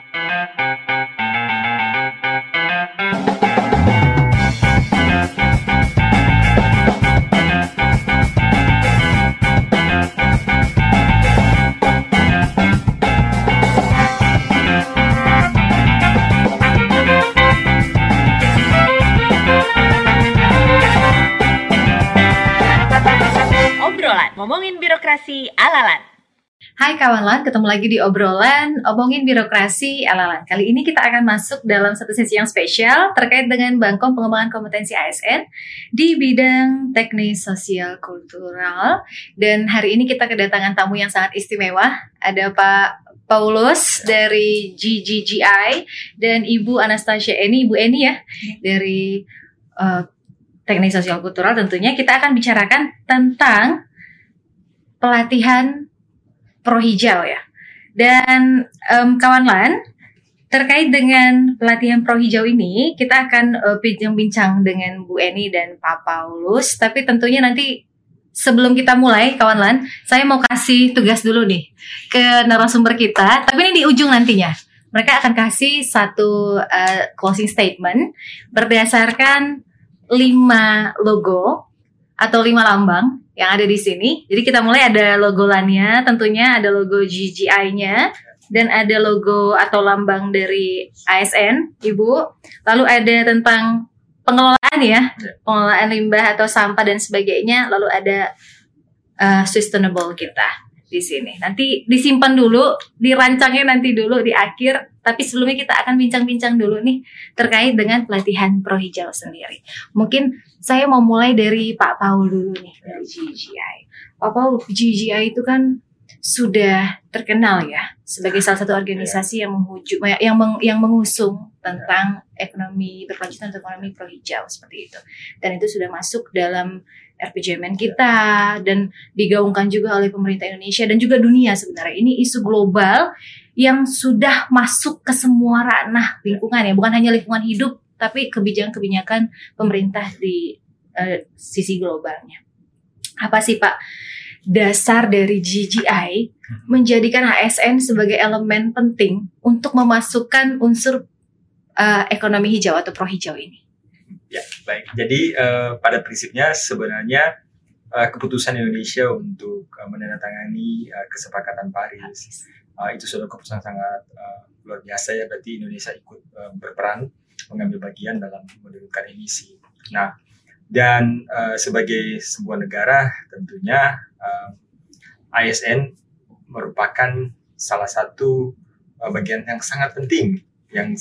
Obrolan Hai kawan ketemu lagi di obrolan omongin birokrasi alalan. Kali ini kita akan masuk dalam satu sesi yang spesial terkait dengan Bangkom pengembangan kompetensi ASN di bidang teknis sosial kultural. Dan hari ini kita kedatangan tamu yang sangat istimewa. Ada Pak Paulus dari GGGI dan Ibu Anastasia Eni, Ibu Eni ya dari uh, teknik sosial kultural tentunya kita akan bicarakan tentang pelatihan pro hijau ya. Dan um, kawan lan terkait dengan pelatihan pro hijau ini kita akan uh, bincang-bincang dengan Bu Eni dan Pak Paulus. Tapi tentunya nanti sebelum kita mulai kawan lan, saya mau kasih tugas dulu nih ke narasumber kita. Tapi ini di ujung nantinya. Mereka akan kasih satu uh, closing statement berdasarkan lima logo atau lima lambang yang ada di sini. Jadi kita mulai ada logo LAN-nya, tentunya ada logo GGI-nya dan ada logo atau lambang dari ASN, Ibu. Lalu ada tentang pengelolaan ya, pengelolaan limbah atau sampah dan sebagainya. Lalu ada uh, sustainable kita di sini. Nanti disimpan dulu, dirancangnya nanti dulu di akhir. Tapi sebelumnya kita akan bincang-bincang dulu nih terkait dengan pelatihan Pro Hijau sendiri. Mungkin saya mau mulai dari Pak Paul dulu nih dari GGI. Pak Paul, GGI itu kan sudah terkenal ya sebagai salah satu organisasi yang menghujuk yang meng, yang mengusung tentang ekonomi berkelanjutan atau ekonomi pro hijau seperti itu. Dan itu sudah masuk dalam RPJMN kita dan digaungkan juga oleh pemerintah Indonesia dan juga dunia sebenarnya. Ini isu global yang sudah masuk ke semua ranah lingkungan ya, bukan hanya lingkungan hidup tapi kebijakan-kebijakan pemerintah di uh, sisi globalnya. Apa sih Pak dasar dari GGI menjadikan ASN sebagai elemen penting untuk memasukkan unsur uh, ekonomi hijau atau pro hijau ini? Ya, baik. Jadi uh, pada prinsipnya sebenarnya uh, keputusan Indonesia untuk uh, menandatangani uh, kesepakatan Paris uh, itu sudah keputusan sangat uh, luar biasa ya. Berarti Indonesia ikut uh, berperan mengambil bagian dalam menurunkan emisi. Nah, dan uh, sebagai sebuah negara tentunya uh, ASN merupakan salah satu uh, bagian yang sangat penting yang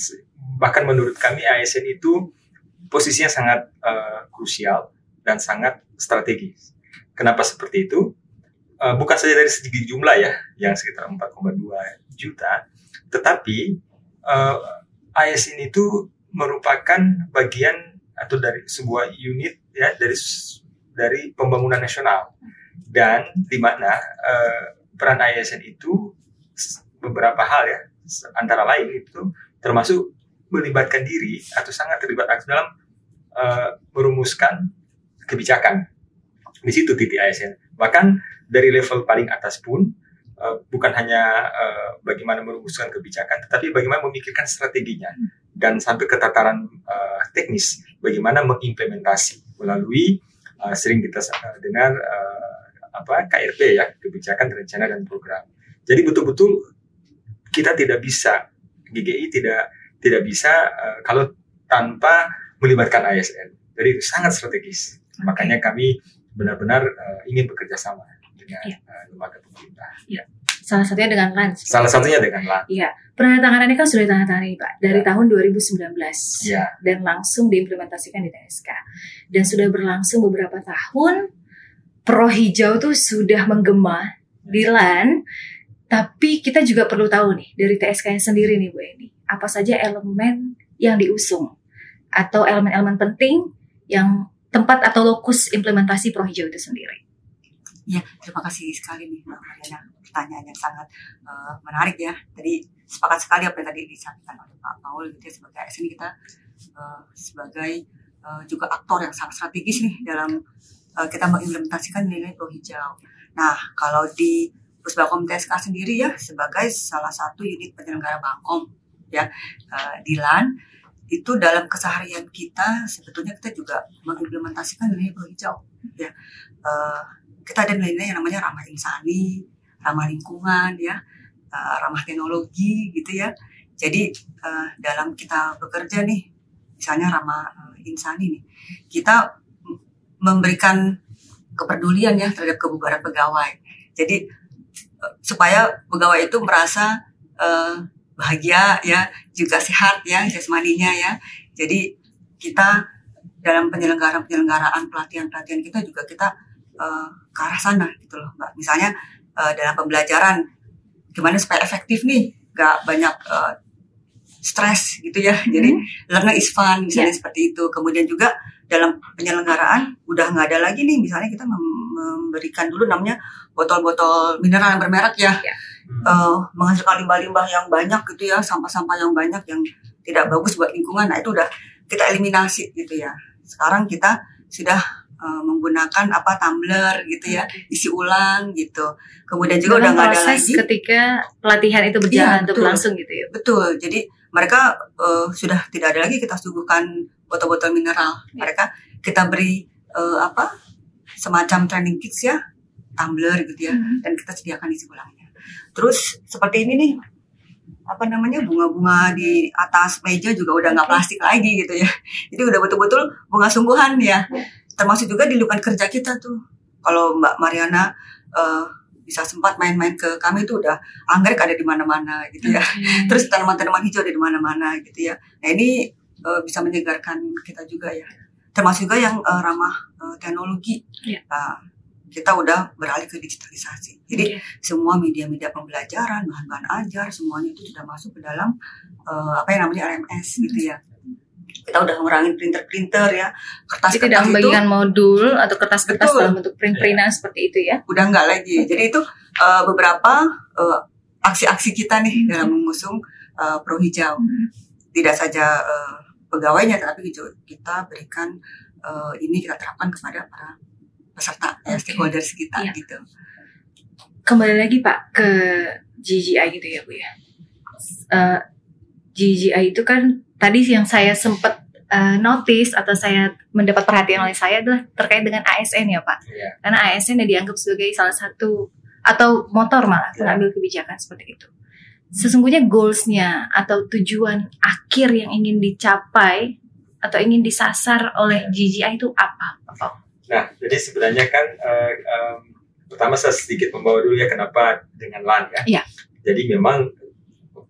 bahkan menurut kami ASN itu posisinya sangat uh, krusial dan sangat strategis. Kenapa seperti itu? Uh, bukan saja dari segi jumlah ya, yang sekitar 4,2 juta, tetapi uh, eh, ASN itu merupakan bagian atau dari sebuah unit ya dari dari pembangunan nasional dan di mana uh, peran ASN itu beberapa hal ya antara lain itu termasuk melibatkan diri atau sangat terlibat aktif dalam uh, merumuskan kebijakan. Di situ titik ASN. Bahkan dari level paling atas pun uh, bukan hanya uh, bagaimana merumuskan kebijakan, tetapi bagaimana memikirkan strateginya dan sampai ke tataran uh, teknis bagaimana mengimplementasi melalui uh, sering kita dengar uh, apa KRP ya kebijakan rencana dan program. Jadi betul-betul kita tidak bisa GGI tidak tidak bisa uh, kalau tanpa melibatkan ASN. Jadi itu sangat strategis. Okay. Makanya kami benar-benar uh, ingin bekerja sama dengan yeah. Iya. uh, lembaga pemerintah. Yeah. Salah satunya dengan LAN. Salah satunya dengan LAN. Iya. Penandatanganannya kan sudah ditandatangani Pak dari yeah. tahun 2019 yeah. dan langsung diimplementasikan di TSK dan sudah berlangsung beberapa tahun. Pro hijau tuh sudah menggema di LAN, tapi kita juga perlu tahu nih dari TSK yang sendiri nih Bu Eni apa saja elemen yang diusung atau elemen-elemen penting yang tempat atau lokus implementasi Pro Hijau itu sendiri. Ya, terima kasih sekali nih Mbak Mariana. Pertanyaan yang sangat uh, menarik ya. Jadi sepakat sekali apa yang tadi disampaikan oleh Pak Paul gitu ya sebagai ASN kita uh, sebagai uh, juga aktor yang sangat strategis nih dalam uh, kita mengimplementasikan nilai Pro Hijau. Nah, kalau di Pusbakom TSK sendiri ya sebagai salah satu unit penyelenggara Bangkom ya uh, di LAN itu dalam keseharian kita sebetulnya kita juga mengimplementasikan nilai pro hijau ya uh, kita ada nilai-nilai yang namanya ramah insani ramah lingkungan ya uh, ramah teknologi gitu ya jadi uh, dalam kita bekerja nih misalnya ramah uh, insani nih kita memberikan kepedulian ya terhadap kebugaran pegawai jadi supaya pegawai itu merasa uh, bahagia ya, juga sehat ya jasmaninya ya. Jadi kita dalam penyelenggaraan-penyelenggaraan pelatihan-pelatihan kita juga kita uh, ke arah sana gitu loh, Mbak. Misalnya uh, dalam pembelajaran gimana supaya efektif nih, gak banyak uh, stres gitu ya. Hmm. Jadi learning is fun misalnya yeah. seperti itu. Kemudian juga dalam penyelenggaraan udah nggak ada lagi nih misalnya kita memberikan dulu namanya botol-botol mineral yang bermerek ya. Yeah uh, menghasilkan limbah-limbah yang banyak gitu ya, sampah-sampah yang banyak yang tidak bagus buat lingkungan. Nah itu udah kita eliminasi gitu ya. Sekarang kita sudah uh, menggunakan apa tumbler gitu ya, isi ulang gitu. Kemudian juga udah nggak ada lagi ketika pelatihan itu berjalan ya, langsung gitu ya. Betul. Jadi mereka uh, sudah tidak ada lagi kita suguhkan botol-botol mineral. Ya. Mereka kita beri uh, apa semacam training kits ya, tumbler gitu ya, hmm. dan kita sediakan isi ulang. Terus seperti ini nih, apa namanya bunga-bunga di atas meja juga udah nggak plastik lagi gitu ya. Jadi udah betul-betul bunga sungguhan ya. Termasuk juga di lingkungan kerja kita tuh. Kalau Mbak Mariana uh, bisa sempat main-main ke kami itu udah anggrek ada di mana-mana gitu ya. Hmm. Terus tanaman-tanaman hijau ada di mana-mana gitu ya. Nah ini uh, bisa menyegarkan kita juga ya. Termasuk juga yang uh, ramah uh, teknologi. Yeah. Uh, kita udah beralih ke digitalisasi. Jadi yeah. semua media-media pembelajaran, bahan-bahan ajar, semuanya itu sudah masuk ke dalam uh, apa yang namanya RMS gitu ya. Kita udah ngurangin printer-printer ya, kertas-kertas tidak membagikan modul atau kertas-kertas dalam bentuk print-printan yeah. seperti itu ya. Udah enggak lagi. Jadi itu uh, beberapa uh, aksi-aksi kita nih hmm. dalam mengusung uh, Pro Hijau. Hmm. Tidak saja uh, pegawainya, tapi kita berikan uh, ini kita terapkan kepada para peserta ya stakeholders kita ya. gitu. Kembali lagi Pak ke GGI gitu ya Bu ya. Uh, eh, GGI itu kan tadi yang saya sempat uh, notice atau saya mendapat perhatian oleh saya adalah terkait dengan ASN ya Pak. Ya. Karena ASN yang dianggap sebagai salah satu atau motor malah ya. pengambil kebijakan seperti itu. Sesungguhnya goalsnya atau tujuan akhir yang ingin dicapai atau ingin disasar oleh GGI itu apa, Pak? Nah, jadi sebenarnya kan uh, um, pertama saya sedikit membawa dulu ya kenapa dengan LAN ya. Yeah. Jadi memang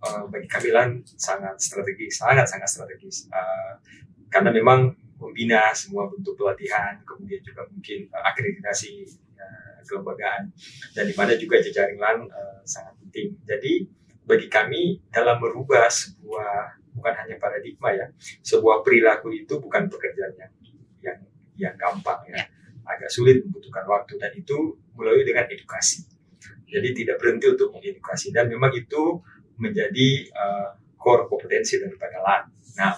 uh, bagi kami LAN sangat strategis, sangat sangat strategis. Uh, karena memang membina semua bentuk pelatihan, kemudian juga mungkin uh, akreditasi uh, kelembagaan, dan di mana juga jejaring LAN uh, sangat penting. Jadi bagi kami dalam merubah sebuah bukan hanya paradigma ya, sebuah perilaku itu bukan pekerjaannya yang yang gampang ya. ya. Agak sulit membutuhkan waktu dan itu mulai dengan edukasi. Jadi tidak berhenti untuk mengedukasi dan memang itu menjadi uh, core kompetensi daripada LAN. Nah,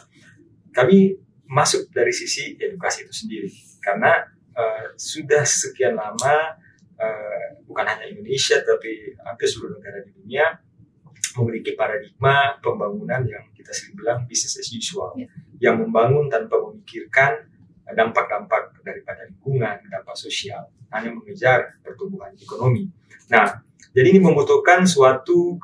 kami masuk dari sisi edukasi itu sendiri karena uh, sudah sekian lama uh, bukan hanya Indonesia tapi hampir seluruh negara di dunia memiliki paradigma pembangunan yang kita sering bilang business as usual, ya. yang membangun tanpa memikirkan dampak-dampak daripada lingkungan, dampak sosial, hanya mengejar pertumbuhan ekonomi. Nah, jadi ini membutuhkan suatu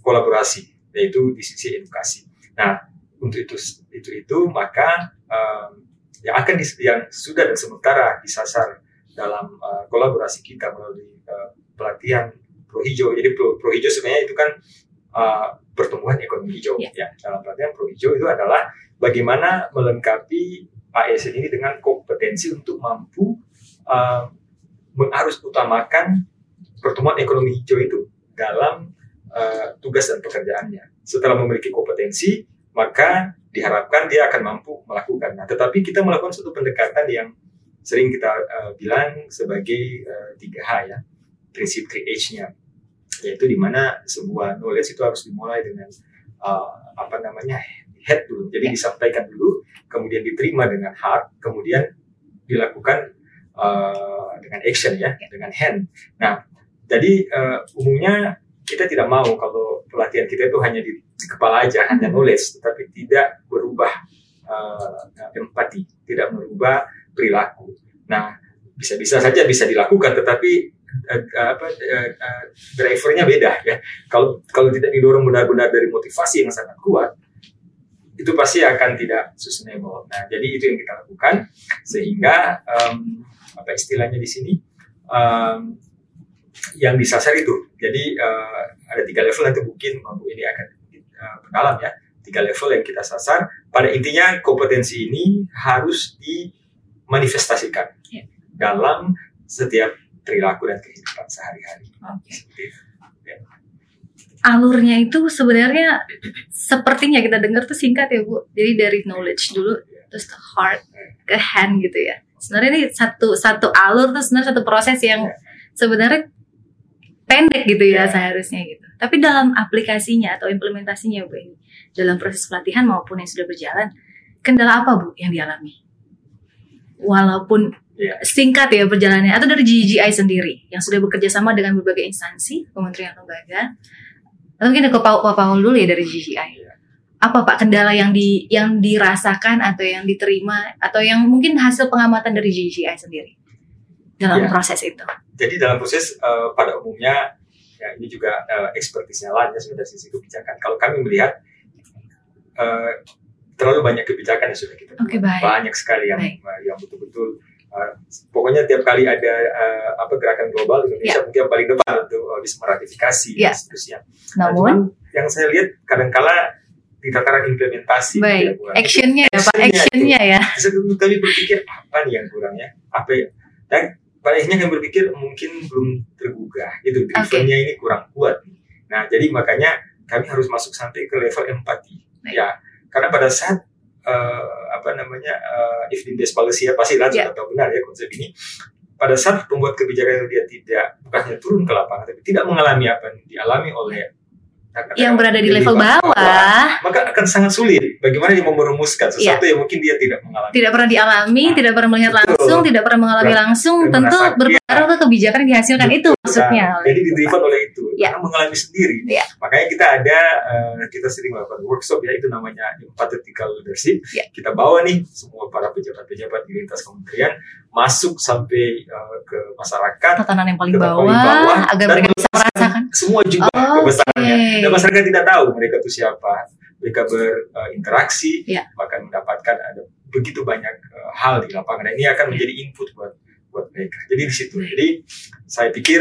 kolaborasi, yaitu di sisi edukasi. Nah, untuk itu itu itu maka um, yang akan di, yang sudah dan sementara disasar dalam uh, kolaborasi kita melalui uh, pelatihan Pro Hijau. Jadi Pro, Pro Hijau sebenarnya itu kan uh, pertumbuhan ekonomi hijau. Yeah. Ya, dalam pelatihan Pro Hijau itu adalah bagaimana melengkapi ASN ini dengan kompetensi untuk mampu uh, mengarus utamakan pertumbuhan ekonomi hijau itu dalam uh, tugas dan pekerjaannya. Setelah memiliki kompetensi, maka diharapkan dia akan mampu melakukan. Nah, tetapi kita melakukan suatu pendekatan yang sering kita uh, bilang sebagai uh, 3H ya, prinsip 3H-nya, yaitu di mana sebuah knowledge itu harus dimulai dengan uh, apa namanya head dulu. Jadi ya. disampaikan dulu, kemudian diterima dengan heart, kemudian dilakukan uh, dengan action ya, ya, dengan hand. Nah, jadi uh, umumnya kita tidak mau kalau pelatihan kita itu hanya di, di kepala aja hanya knowledge tetapi tidak berubah uh, empati tidak merubah perilaku. Nah bisa-bisa saja bisa dilakukan tetapi uh, apa uh, uh, drivernya beda ya. Kalau kalau tidak didorong benar-benar dari motivasi yang sangat kuat itu pasti akan tidak sustainable. Nah jadi itu yang kita lakukan sehingga um, apa istilahnya di sini um, yang disasar itu jadi uh, ada tiga level nanti mungkin Bu ini akan uh, berdalam ya tiga level yang kita sasar pada intinya kompetensi ini harus dimanifestasikan yeah. dalam setiap perilaku dan kehidupan sehari-hari okay. ya. alurnya itu sebenarnya sepertinya kita dengar tuh singkat ya Bu jadi dari knowledge dulu yeah. terus ke heart ke hand gitu ya sebenarnya ini satu satu alur tuh sebenarnya satu proses yang yeah. sebenarnya pendek gitu ya yeah. seharusnya gitu. Tapi dalam aplikasinya atau implementasinya Bu ini dalam proses pelatihan maupun yang sudah berjalan, kendala apa Bu yang dialami? Walaupun yeah. singkat ya perjalanannya atau dari GGI sendiri yang sudah bekerja sama dengan berbagai instansi, kementerian lembaga. Atau mungkin ke Pak Paul dulu ya dari GGI. Yeah. Apa Pak kendala yang di yang dirasakan atau yang diterima atau yang mungkin hasil pengamatan dari GGI sendiri dalam yeah. proses itu? Jadi dalam proses uh, pada umumnya ya ini juga uh, ekspertisnya lain ya dari sisi kebijakan. Kalau kami melihat uh, terlalu banyak kebijakan yang sudah kita okay, baik. banyak sekali yang baik. yang betul-betul uh, pokoknya tiap kali ada uh, apa gerakan global Indonesia yeah. mungkin yang paling depan untuk uh, bisa meratifikasi yeah. dan seterusnya. Namun nah, yang saya lihat kadangkala di tataran implementasi baik ya, actionnya ya pak actionnya ya kami berpikir apa nih yang kurangnya apa ya dan pada akhirnya kami berpikir mungkin belum tergugah. Itu drivennya okay. ini kurang kuat nah jadi makanya kami harus masuk sampai ke level empati ya karena pada saat uh, apa namanya uh, if best policy ya pasti langsung yeah. tahu benar ya konsep ini. Pada saat pembuat kebijakan dia tidak bukannya turun ke lapangan tapi tidak mengalami apa yang dialami oleh yang berada di level bawah, bawah, maka akan sangat sulit. Bagaimana dia mau merumuskan sesuatu ya. yang mungkin dia tidak mengalami, tidak pernah dialami, nah, tidak pernah melihat betul. langsung, tidak pernah mengalami langsung, tentu berpengaruh ke kebijakan yang dihasilkan betul, itu maksudnya. Nah, jadi didriven oleh itu, ya. karena mengalami sendiri. Ya. Makanya kita ada, uh, kita sering melakukan workshop ya itu namanya empathetical leadership. Ya. Kita bawa nih semua para pejabat-pejabat di lintas kementerian masuk sampai uh, ke masyarakat, tatanan yang paling bawah, paling bawah agar mereka bisa merasakan semua juga oh, kebesarannya. Okay. Dan masyarakat tidak tahu mereka itu siapa. Mereka berinteraksi, uh, yeah. bahkan mendapatkan ada begitu banyak uh, hal di lapangan. Dan ini akan menjadi input buat buat mereka. Jadi di situ. Jadi saya pikir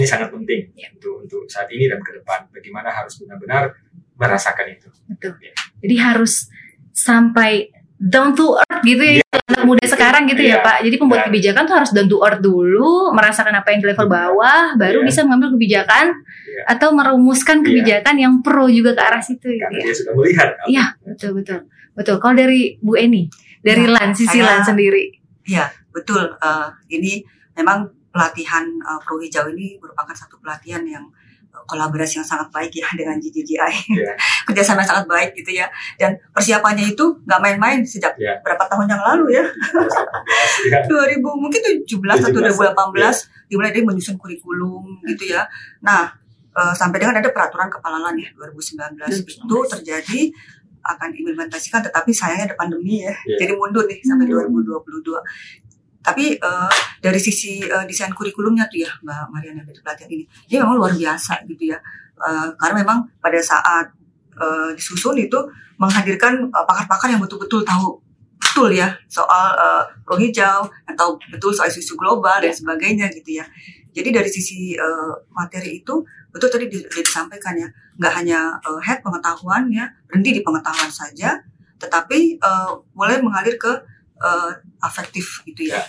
ini sangat penting yeah. untuk untuk saat ini dan ke depan. Bagaimana harus benar-benar merasakan itu. Betul. Ya. Jadi harus sampai down to earth gitu ya yeah. anak muda sekarang gitu yeah. ya Pak. Jadi pembuat yeah. kebijakan tuh harus down to earth dulu, merasakan apa yang di level bawah, baru yeah. bisa mengambil kebijakan yeah. atau merumuskan iya. kebijakan yeah. yang pro juga ke arah situ gitu ya. dia sudah melihat. Iya, betul betul. Betul. Kalau dari Bu Eni, dari nah, LAN sisi LAN sendiri. Iya, betul. Uh, ini memang pelatihan uh, pro hijau ini merupakan satu pelatihan yang kolaborasi yang sangat baik ya dengan GGGI yeah. kerjasama yang sangat baik gitu ya dan persiapannya itu nggak main-main sejak yeah. berapa tahun yang lalu ya yeah. 2000 mungkin 17 atau 2018 yeah. dimulai dia menyusun kurikulum gitu ya nah uh, sampai dengan ada peraturan kepala ya 2019 itu terjadi akan implementasikan tetapi sayangnya ada pandemi ya yeah. jadi mundur nih sampai 2022 tapi uh, dari sisi uh, desain kurikulumnya tuh ya Mbak Mariana dari pelatihan ini, dia memang luar biasa gitu ya. Uh, karena memang pada saat uh, disusun itu menghadirkan pakar-pakar uh, yang betul-betul tahu betul ya soal uh, pro hijau, yang tahu betul soal isu global dan sebagainya gitu ya. Jadi dari sisi uh, materi itu betul tadi disampaikan ya, nggak hanya uh, head pengetahuan ya berhenti di pengetahuan saja, tetapi uh, mulai mengalir ke uh, afektif gitu ya.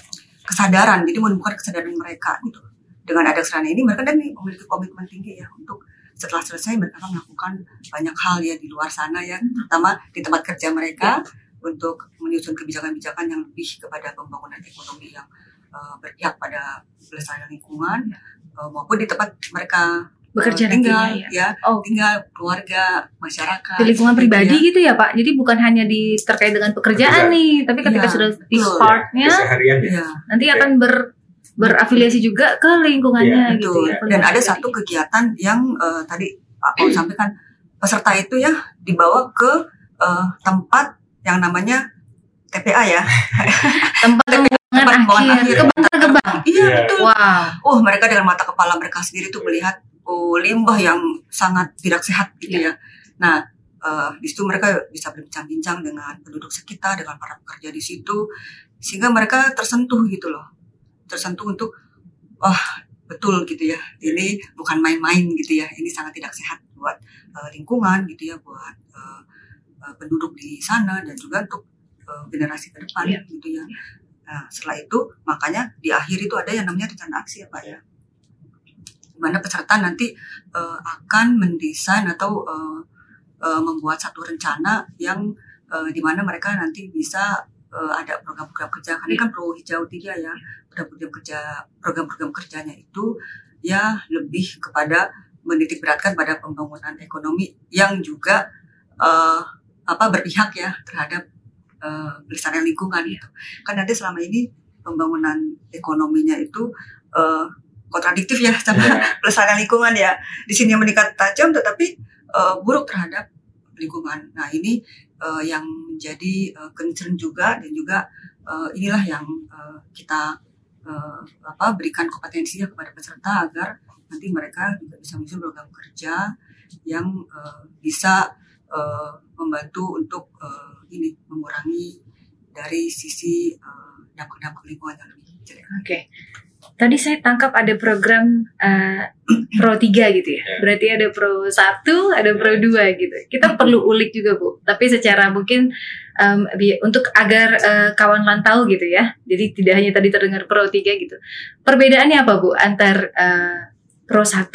Kesadaran jadi menemukan kesadaran mereka gitu. Dengan ada serana ini mereka dan memiliki komitmen tinggi ya untuk setelah selesai mereka akan melakukan banyak hal ya di luar sana ya terutama di tempat kerja mereka untuk menyusun kebijakan-kebijakan yang lebih kepada pembangunan ekonomi yang uh, berpihak pada pelestarian lingkungan uh, maupun di tempat mereka bekerja tinggal ya. ya oh. tinggal keluarga masyarakat di lingkungan pribadi ya. gitu ya pak jadi bukan hanya di terkait dengan pekerjaan Bekerja. nih tapi ketika ya. sudah di partnya ya. nanti ya. akan ber berafiliasi juga ke lingkungannya ya, gitu ya. dan ada satu kegiatan yang uh, tadi Pak Paul sampaikan peserta itu ya dibawa ke uh, tempat yang namanya TPA ya. tempat pembuangan akhir, ke Bantar Gebang. Iya, yeah. betul. Wow. Oh, mereka dengan mata kepala mereka sendiri tuh melihat oh limbah yang sangat tidak sehat gitu yeah. ya. Nah, uh, di situ mereka bisa berbincang-bincang dengan penduduk sekitar, dengan para pekerja di situ, sehingga mereka tersentuh gitu loh, tersentuh untuk, wah betul gitu ya, ini bukan main-main gitu ya, ini sangat tidak sehat buat uh, lingkungan gitu ya, buat uh, uh, penduduk di sana dan juga untuk uh, generasi ke depan yeah. gitu ya. Nah, setelah itu makanya di akhir itu ada yang namanya rencana aksi ya Pak ya. Di mana peserta nanti uh, akan mendesain atau uh, uh, membuat satu rencana yang uh, di mana mereka nanti bisa uh, ada program-program kerja. Karena kan pro hijau tiga ya, program-program kerja program-program kerjanya itu ya lebih kepada menitik beratkan pada pembangunan ekonomi yang juga uh, apa berpihak ya terhadap uh, pelestarian lingkungan gitu. Kan nanti selama ini pembangunan ekonominya itu uh, kontradiktif ya sama yeah. pelestarian lingkungan ya. Di sini meningkat tajam tetapi uh, buruk terhadap lingkungan. Nah ini uh, yang menjadi uh, concern juga dan juga uh, inilah yang uh, kita uh, apa berikan kompetensinya kepada peserta agar nanti mereka juga bisa menyusun program kerja yang uh, bisa uh, membantu untuk uh, ini mengurangi dari sisi dampak-dampak uh, lingkungan yang lebih jelek. Oke. Okay. Tadi saya tangkap ada program uh, Pro 3 gitu ya. ya. Berarti ada Pro 1, ada Pro 2 gitu. Kita perlu ulik juga, Bu. Tapi secara mungkin um, untuk agar uh, kawan lantau gitu ya. Jadi tidak hanya tadi terdengar Pro 3 gitu. Perbedaannya apa, Bu, antar uh, Pro 1,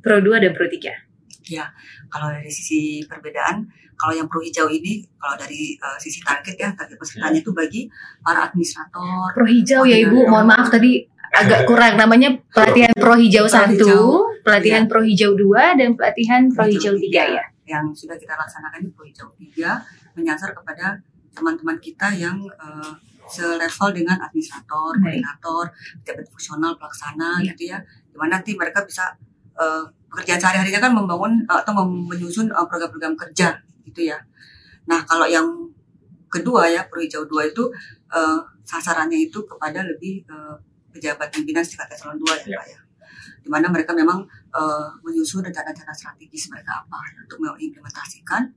Pro 2 dan Pro 3? Ya, kalau dari sisi perbedaan, kalau yang pro hijau ini, kalau dari uh, sisi target ya, target pesertanya itu bagi para administrator. Pro hijau ya Ibu, mohon maaf tadi agak kurang namanya pelatihan pro hijau satu, pelatihan ya. pro hijau dua, dan pelatihan pro hijau tiga ya. Yang sudah kita laksanakan di pro hijau tiga menyasar kepada teman-teman kita yang uh, selevel dengan administrator, koordinator, pejabat fungsional, pelaksana ya. gitu ya. Di mana nanti mereka bisa uh, pekerjaan sehari-harinya kan membangun uh, atau menyusun uh, program-program kerja gitu ya. Nah kalau yang kedua ya Pro Hijau 2 itu uh, sasarannya itu kepada lebih uh, pejabat pimpinan tingkat eselon 2 ya, ya Pak ya. Di mana mereka memang uh, menyusun rencana-rencana strategis mereka apa untuk mengimplementasikan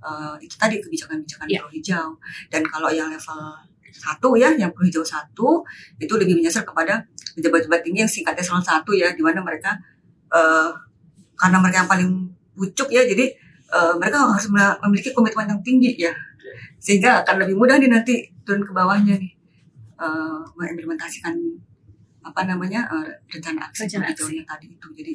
uh, itu tadi kebijakan-kebijakan ya. Pro Hijau. Dan kalau yang level satu ya, yang Pro Hijau satu itu lebih menyasar kepada pejabat-pejabat tinggi yang singkat eselon satu ya, di mana mereka uh, karena mereka yang paling pucuk ya jadi uh, mereka harus memiliki komitmen yang tinggi ya sehingga akan lebih mudah nih nanti turun ke bawahnya nih uh, mengimplementasikan apa namanya uh, rencana aksi rencana aksi. tadi itu jadi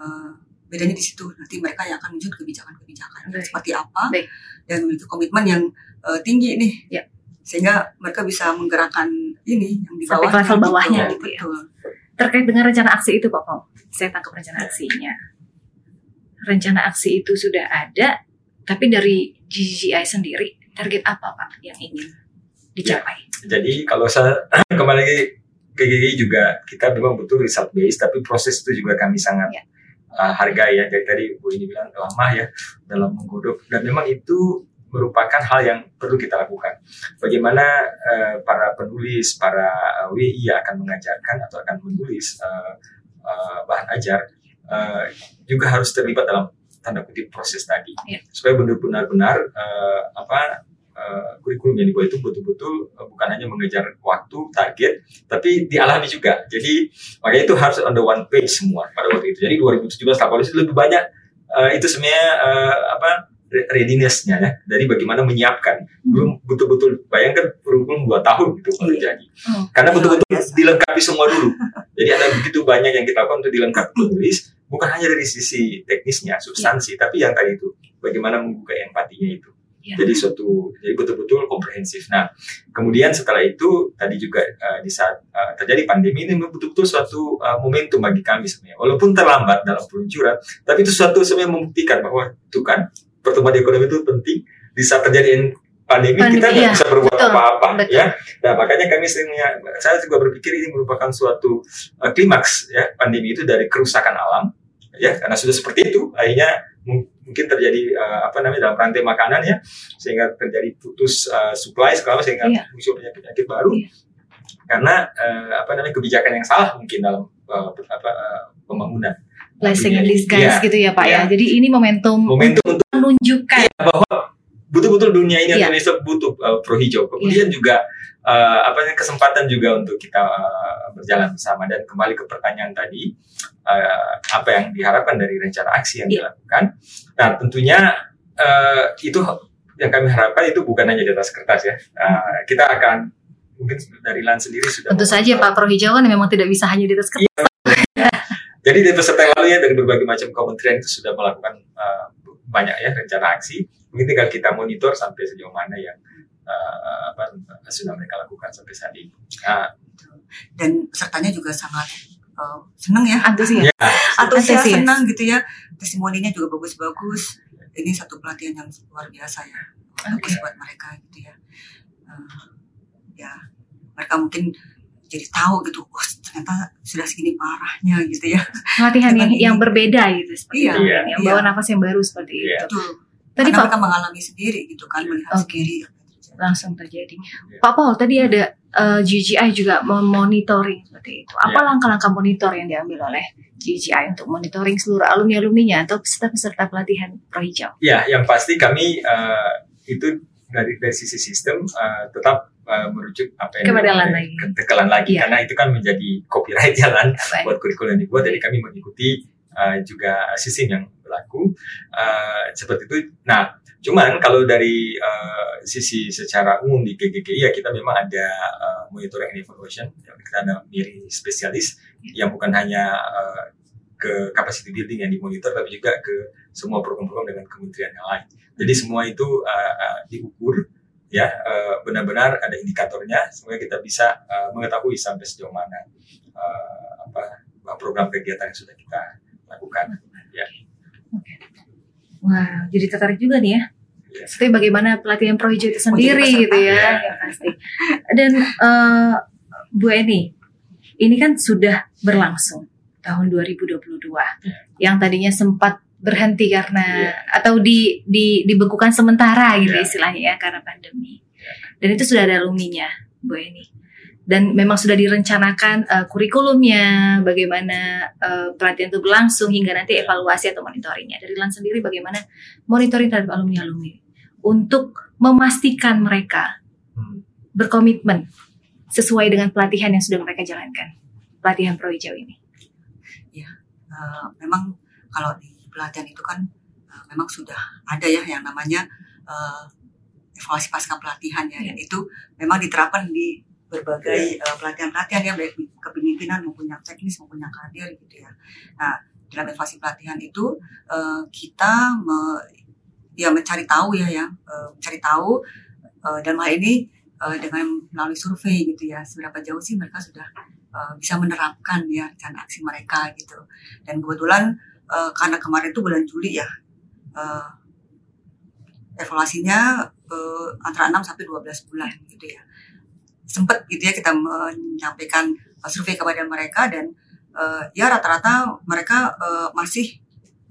uh, bedanya di situ nanti mereka yang akan menyusun kebijakan-kebijakan seperti apa Baik. dan memiliki komitmen yang uh, tinggi nih ya. sehingga mereka bisa menggerakkan ini yang di bawah level bawahnya gitu, gitu ya. terkait dengan rencana aksi itu Pak Pong saya tangkap rencana aksinya rencana aksi itu sudah ada, tapi dari GGI sendiri target apa Pak yang ingin dicapai? Ya, jadi kalau saya kembali lagi ke GGI juga kita memang betul result based, tapi proses itu juga kami sangat ya. uh, hargai ya. Jadi tadi Bu ini bilang lama ya dalam menggodok dan memang itu merupakan hal yang perlu kita lakukan. Bagaimana uh, para penulis, para uh, WI akan mengajarkan atau akan menulis uh, uh, bahan ajar uh, juga harus terlibat dalam tanda kutip proses tadi yeah. supaya benar-benar benar uh, apa uh, kurikulum yang dibuat itu betul-betul uh, bukan hanya mengejar waktu target tapi dialami juga jadi makanya itu harus on the one page semua pada waktu itu jadi 2017 Kapolri itu lebih banyak uh, itu sebenarnya uh, apa readiness-nya ya dari bagaimana menyiapkan hmm. belum betul-betul bayangkan kurikulum dua tahun gitu kalau iya. jadi oh. karena betul-betul dilengkapi semua dulu jadi ada begitu banyak yang kita lakukan untuk dilengkapi tulis bukan hanya dari sisi teknisnya substansi ya. tapi yang tadi itu bagaimana membuka empatinya itu ya. jadi suatu jadi betul-betul komprehensif nah kemudian setelah itu tadi juga uh, di saat uh, terjadi pandemi ini betul-betul suatu uh, momentum bagi kami sebenarnya walaupun terlambat dalam peluncuran tapi itu suatu sebenarnya membuktikan bahwa itu kan pertumbuhan ekonomi itu penting di saat terjadi pandemi, pandemi kita nggak iya. bisa berbuat apa-apa ya. Nah makanya kami seringnya saya juga berpikir ini merupakan suatu uh, klimaks ya pandemi itu dari kerusakan alam ya karena sudah seperti itu akhirnya mungkin terjadi uh, apa namanya dalam rantai makanan ya sehingga terjadi putus uh, supply segala sehingga Iya. muncul penyakit-penyakit baru Iya. karena uh, apa namanya kebijakan yang salah mungkin dalam uh, apa, uh, pembangunan blessing in Iya. disguise gitu ya Pak ya. Iya. Jadi ini momentum, momentum untuk menunjukkan bahwa betul-betul dunia ini Iya. Indonesia butuh uh, pro hijau kemudian juga uh, apa kesempatan juga untuk kita uh, berjalan bersama dan kembali ke pertanyaan tadi uh, apa yang diharapkan dari rencana aksi yang Iya. dilakukan nah tentunya uh, itu yang kami harapkan itu bukan hanya di atas kertas ya Uh, kita akan mungkin dari LAN sendiri sudah tentu saja Pak Pro Hijau kan memang tidak bisa hanya di atas kertas. Jadi dari peserta yang lalu ya dari berbagai macam kementerian itu sudah melakukan uh, banyak ya rencana aksi. Mungkin tinggal kita monitor sampai sejauh mana yang uh, apa, sudah mereka lakukan sampai saat ini. Nah, dan pesertanya juga sangat uh, senang ya Antusias. ya, antusias senang gitu ya testimoninya juga bagus-bagus ini satu pelatihan yang luar biasa ya bagus buat mereka gitu ya Eh, ya mereka mungkin jadi tahu gitu wah ternyata sudah segini parahnya gitu ya Pelatihan yang ini. yang berbeda gitu seperti Iya, itu, iya, yang iya. bawa nafas yang baru seperti Iya. itu. betul Tadi karena Pak mereka mengalami sendiri gitu kan melihat Oke. sendiri terjadi. langsung terjadi. Pak Paul tadi ada eh, GGI juga memonitoring seperti itu. Apa Iya. langkah-langkah monitor yang diambil oleh GGI untuk monitoring seluruh alumni-alumninya atau peserta-peserta pelatihan Pro Hijau? ya, yang pasti kami uh, itu dari dari sisi sistem uh, tetap uh, merujuk apa yang Kepada LAN dilakukan- lagi. ke, ke LAN lagi Iya. karena itu kan menjadi copyright jalan Baik. buat kurikulum yang dibuat jadi kami mengikuti uh, juga sistem yang berlaku uh, seperti itu. Nah, cuman kalau dari uh, sisi secara umum di GGGI ya kita memang ada uh, monitoring and evaluation, kita ada miri spesialis yang bukan hanya uh, ke capacity building yang dimonitor tapi juga ke semua program-program dengan kementerian yang lain. Jadi semua itu uh, uh, diukur ya uh, benar-benar ada indikatornya sehingga kita bisa uh, mengetahui sampai sejauh mana uh, apa program kegiatan yang sudah kita lakukan. Wah, jadi tertarik juga nih ya. Seperti bagaimana pelatihan Pro Hijau itu sendiri peserta. gitu ya, ya pasti. Dan eh, Bu Eni, ini kan sudah berlangsung tahun 2022, Iya. yang tadinya sempat berhenti karena Iya. atau di, di dibekukan sementara gitu Iya. istilahnya ya karena pandemi. Dan itu sudah ada alumninya, Bu Eni. Dan memang sudah direncanakan eh, kurikulumnya, bagaimana eh, pelatihan itu berlangsung hingga nanti evaluasi atau monitoringnya. Dari LAN sendiri bagaimana monitoring terhadap alumni-alumni untuk memastikan mereka Hmm. berkomitmen sesuai dengan pelatihan yang sudah mereka jalankan. Pelatihan Pro Hijau ini. Eh, memang kalau di pelatihan itu kan eh, memang sudah ada ya yang namanya eh, evaluasi pasca pelatihan ya dan itu memang diterapkan di berbagai eh, pelatihan-pelatihan ya baik kepemimpinan maupun yang teknis maupun yang karir gitu ya. Nah dalam evaluasi pelatihan itu eh, kita me- ya mencari tahu ya ya eh, mencari tahu eh, dalam hal ini eh, dengan melalui survei gitu ya seberapa jauh sih mereka sudah eh, bisa menerapkan ya rencana aksi mereka gitu. Dan kebetulan eh, karena kemarin itu bulan Juli ya eh, evaluasinya eh, antara 6 sampai 12 bulan gitu ya sempet gitu ya kita menyampaikan eh, survei kepada mereka dan eh, ya rata-rata mereka eh, masih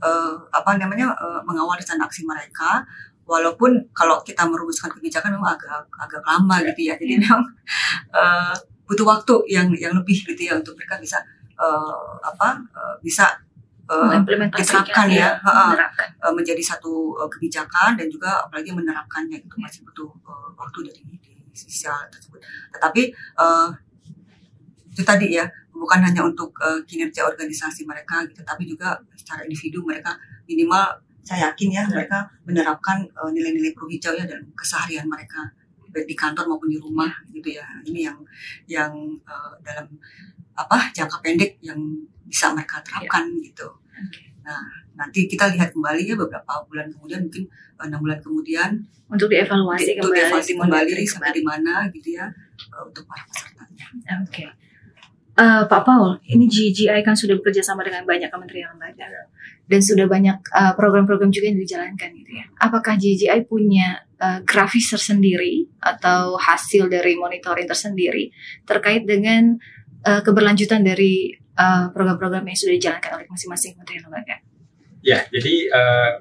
eh, apa namanya eh, mengawal rencana aksi mereka. Walaupun kalau kita merumuskan kebijakan memang agak agak lama gitu ya. Jadi memang eh, butuh waktu yang yang lebih gitu ya untuk mereka bisa eh, apa eh, bisa Mengimplementasikan diterapkan ya, menerapkan. eh, menjadi satu eh, kebijakan dan juga apalagi menerapkannya itu masih butuh eh, waktu dari di sisi hal tersebut. Tetapi eh, itu tadi ya bukan hanya untuk eh, kinerja organisasi mereka gitu, tapi juga secara individu mereka minimal saya yakin ya mereka menerapkan eh, nilai-nilai pro hijau ya dalam keseharian mereka baik di kantor maupun di rumah gitu ya. Ini yang yang eh, dalam apa jangka pendek yang bisa mereka terapkan gitu. Nah, nanti kita lihat kembali ya beberapa bulan kemudian mungkin enam bulan kemudian Untuk dievaluasi untuk kembali, dievaluasi kembali dimonitoring sampai di mana gitu ya eh, untuk para pesertanya. Oke. Eh, Pak Paul, ini GGI kan sudah bekerja sama dengan banyak kementerian lembaga dan sudah banyak eh, program-program juga yang dijalankan gitu ya. Apakah GGI punya eh, grafis tersendiri atau hasil dari monitoring tersendiri terkait dengan eh, keberlanjutan dari eh, program-program yang sudah dijalankan oleh masing-masing kementerian lembaga? Ya, jadi eh,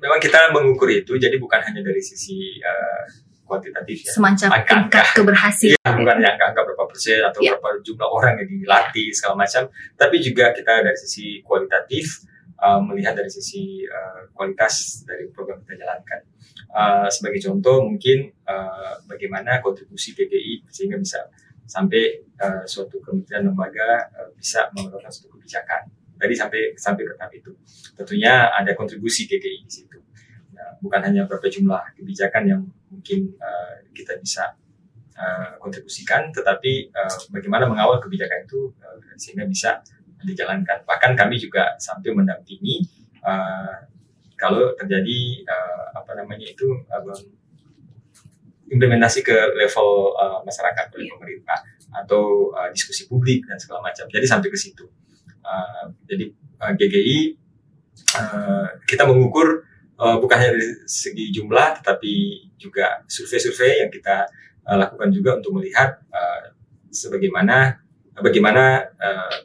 memang kita mengukur itu, jadi bukan hanya dari sisi uh, kuantitatif ya. Semacam Angka-angka. tingkat keberhasilan. Iya, bukan yang angka berapa persen atau Iya. berapa jumlah orang yang dilatih segala macam, tapi juga kita dari sisi kualitatif uh, melihat dari sisi uh, kualitas dari program yang kita jalankan. Uh, sebagai contoh mungkin uh, bagaimana kontribusi PPI sehingga bisa sampai uh, suatu kementerian lembaga uh, bisa mengeluarkan suatu kebijakan. Tadi sampai sampai ke tahap itu. Tentunya ada kontribusi PPI di situ. Nah, bukan hanya berapa jumlah kebijakan yang mungkin uh, kita bisa uh, kontribusikan, tetapi uh, bagaimana mengawal kebijakan itu uh, sehingga bisa dijalankan. Bahkan kami juga sampai mendampingi uh, kalau terjadi uh, apa namanya itu uh, implementasi ke level uh, masyarakat oleh pemerintah atau uh, diskusi publik dan segala macam. Jadi sampai ke situ. Uh, jadi uh, GGI uh, kita mengukur uh, bukan hanya dari segi jumlah, tetapi juga survei-survei yang kita uh, lakukan juga untuk melihat uh, sebagaimana bagaimana uh,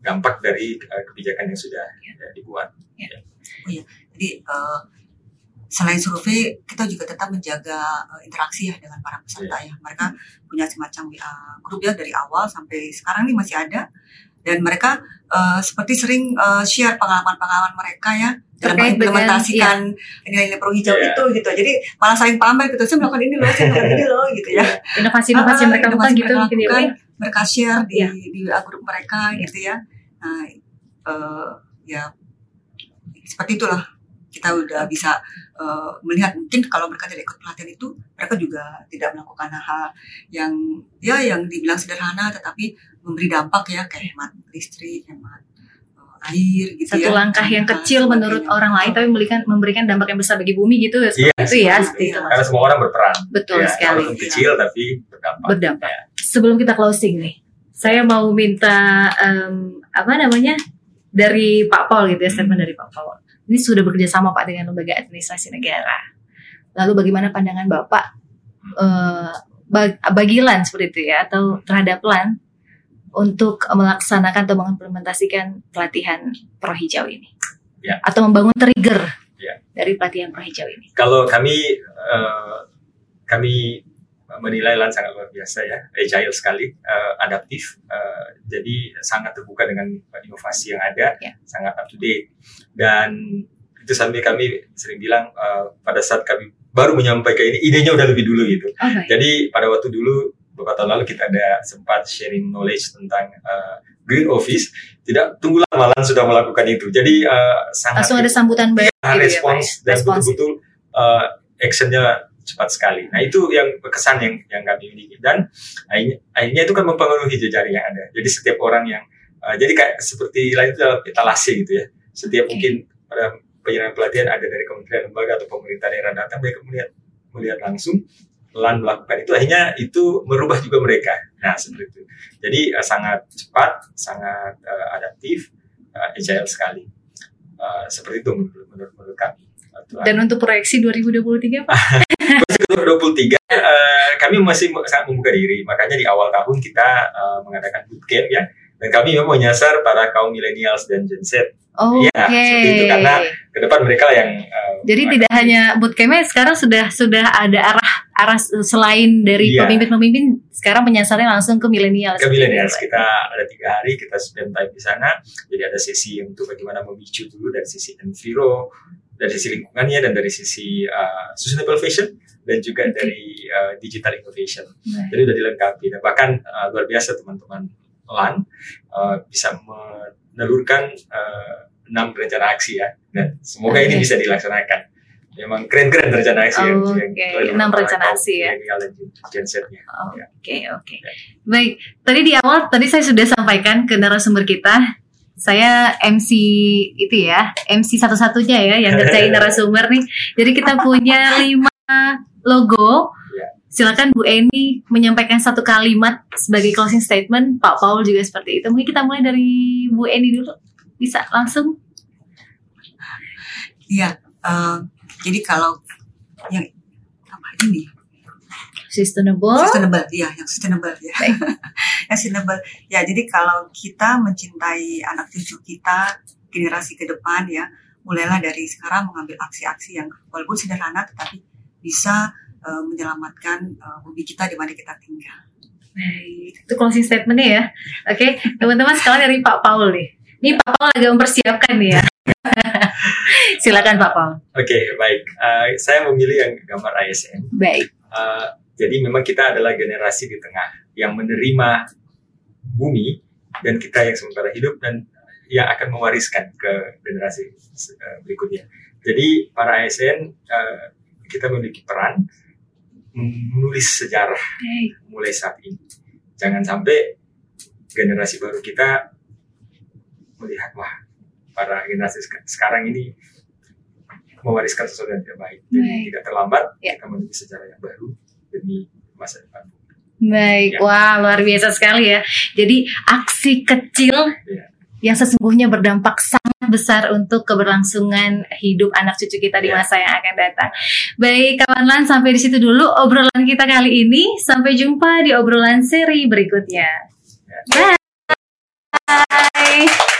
dampak dari uh, kebijakan yang sudah uh, dibuat. Jadi eh, selain survei kita juga tetap menjaga eh, interaksi ya dengan para peserta ya. Mereka punya semacam WA grup ya dari awal sampai sekarang ini masih ada dan mereka eh, seperti sering eh, share pengalaman-pengalaman mereka ya dalam Terkait dengan, mengimplementasikan nilai-nilai pro hijau Iya. itu gitu. Jadi malah saling pamer gitu. Saya melakukan ini loh, saya melakukan ini loh gitu ya. Inovasi-inovasi Ah, mereka lakukan inovasi gitu mereka mungkin ya. lakukan, ya. mereka share di Iya. di WA grup mereka gitu ya. Nah, eh, ya seperti itulah kita udah bisa eh, melihat mungkin kalau mereka tidak ikut pelatihan itu mereka juga tidak melakukan hal yang ya yang dibilang sederhana tetapi memberi dampak ya kayak hemat listrik, hemat eh, air gitu Satu ya. langkah yang Nah, kecil menurut orang lain tapi memberikan memberikan dampak yang besar bagi bumi gitu ya. Iya, Seperti itu ya, seperti seperti itu. Karena semua orang berperan. Betul Ya, sekali. walaupun kecil tapi berdampak. Berdampak. Sebelum kita closing nih, saya mau minta em, apa namanya dari Pak Paul gitu ya statement dari Pak Paul. Ini sudah bekerja sama Pak dengan lembaga administrasi negara. Lalu bagaimana pandangan Bapak eh, bag- bagi LAN seperti itu ya atau terhadap LAN untuk melaksanakan atau mengimplementasikan pelatihan pro hijau ini? Ya. Atau membangun trigger Ya. dari pelatihan pro hijau ini? Kalau kami eh, kami menilai LAN sangat luar biasa ya, agile sekali, eh, adaptif, eh, jadi sangat terbuka dengan inovasi yang ada, Ya. sangat up to date. Dan itu sampai kami sering bilang eh, pada saat kami baru menyampaikan ini, idenya udah lebih dulu gitu. Oh, baik. Jadi pada waktu dulu beberapa tahun lalu kita ada sempat sharing knowledge tentang eh, Green Office, tidak tunggu lama LAN sudah melakukan itu. Jadi eh, sangat Langsung ada sambutan baik Nah, gitu ya, Pak, respons ya? dan betul-betul uh, actionnya cepat sekali. Nah itu yang kesan yang yang kami miliki dan akhirnya, akhirnya itu kan mempengaruhi jejaring yang ada. Jadi setiap orang yang uh, jadi kayak seperti lain itu etalase gitu ya. Setiap mungkin pada penyelenggaraan pelatihan ada dari kementerian lembaga atau pemerintah daerah datang mereka melihat melihat langsung LAN melakukan itu akhirnya itu merubah juga mereka. Nah seperti itu. Jadi uh, sangat cepat, sangat uh, adaptif, uh, agile sekali. Uh, seperti itu menurut, menurut, menurut kami. Uh, Dan untuk proyeksi 2023 Pak? Masih ke 23 eh, kami masih sangat membuka diri makanya di awal tahun kita eh, mengadakan bootcamp ya dan kami memang menyasar para kaum millennials dan Gen Z Oke. Iya, seperti itu, karena ke depan mereka yang eh, Jadi akan- tidak hanya bootcampnya sekarang sudah sudah ada arah arah selain dari Iya. pemimpin-pemimpin sekarang menyasarnya langsung ke milenial. ke millennials kita ada tiga hari kita spend time di sana jadi ada sesi untuk bagaimana memicu dulu dari sisi enviro dari sisi lingkungannya dan dari sisi uh, sustainable fashion dan juga Oke. dari uh, digital innovation Baik. jadi udah dilengkapi dan bahkan uh, luar biasa teman-teman LAN uh, bisa menelurkan uh, enam rencana aksi ya dan semoga ini Oke. bisa dilaksanakan memang keren-keren rencana aksi Oke, yang telah dilakukan enam rencana aksi ya. millennial dan Gen Z-nya. Ya. Oke, oke. Baik, tadi di awal tadi saya sudah sampaikan ke narasumber kita. Saya MC itu ya, MC satu-satunya ya yang ngerjain narasumber nih. Jadi kita punya lima logo. Ya. Silakan Bu Eni menyampaikan satu kalimat sebagai closing statement. Pak Paul juga seperti itu. Mungkin kita mulai dari Bu Eni dulu. Bisa langsung? Iya, eh, jadi kalau yang apa ini Sustainable. sustainable, iya yang sustainable ya, Baik. yang sustainable. Ya, jadi kalau kita mencintai anak cucu kita generasi ke depan ya, mulailah dari sekarang mengambil aksi-aksi yang walaupun sederhana tetapi bisa uh, menyelamatkan uh, bumi kita di mana kita tinggal. Baik, itu closing statementnya ya. Oke, teman-teman sekalian dari Pak Paul nih. Ini Pak Paul lagi mempersiapkan nih ya. Silakan Pak Paul. Oke, okay, baik. Uh, saya memilih yang gambar ASN. Baik. Uh, jadi memang kita adalah generasi di tengah yang menerima bumi dan kita yang sementara hidup dan yang akan mewariskan ke generasi uh, berikutnya. Jadi para ASN uh, kita memiliki peran menulis sejarah okay. mulai saat ini. Jangan sampai generasi baru kita melihat wah para generasi sekarang ini mewariskan sesuatu yang tidak baik. Jadi tidak terlambat ya. kita menulis sejarah yang baru demi masa depan. Baik, ya. wah luar biasa sekali ya. Jadi aksi kecil ya. yang sesungguhnya berdampak sangat besar untuk keberlangsungan hidup anak cucu kita di ya. masa yang akan datang. Baik, kawan lan sampai di situ dulu obrolan kita kali ini. Sampai jumpa di obrolan seri berikutnya. Ya. Bye.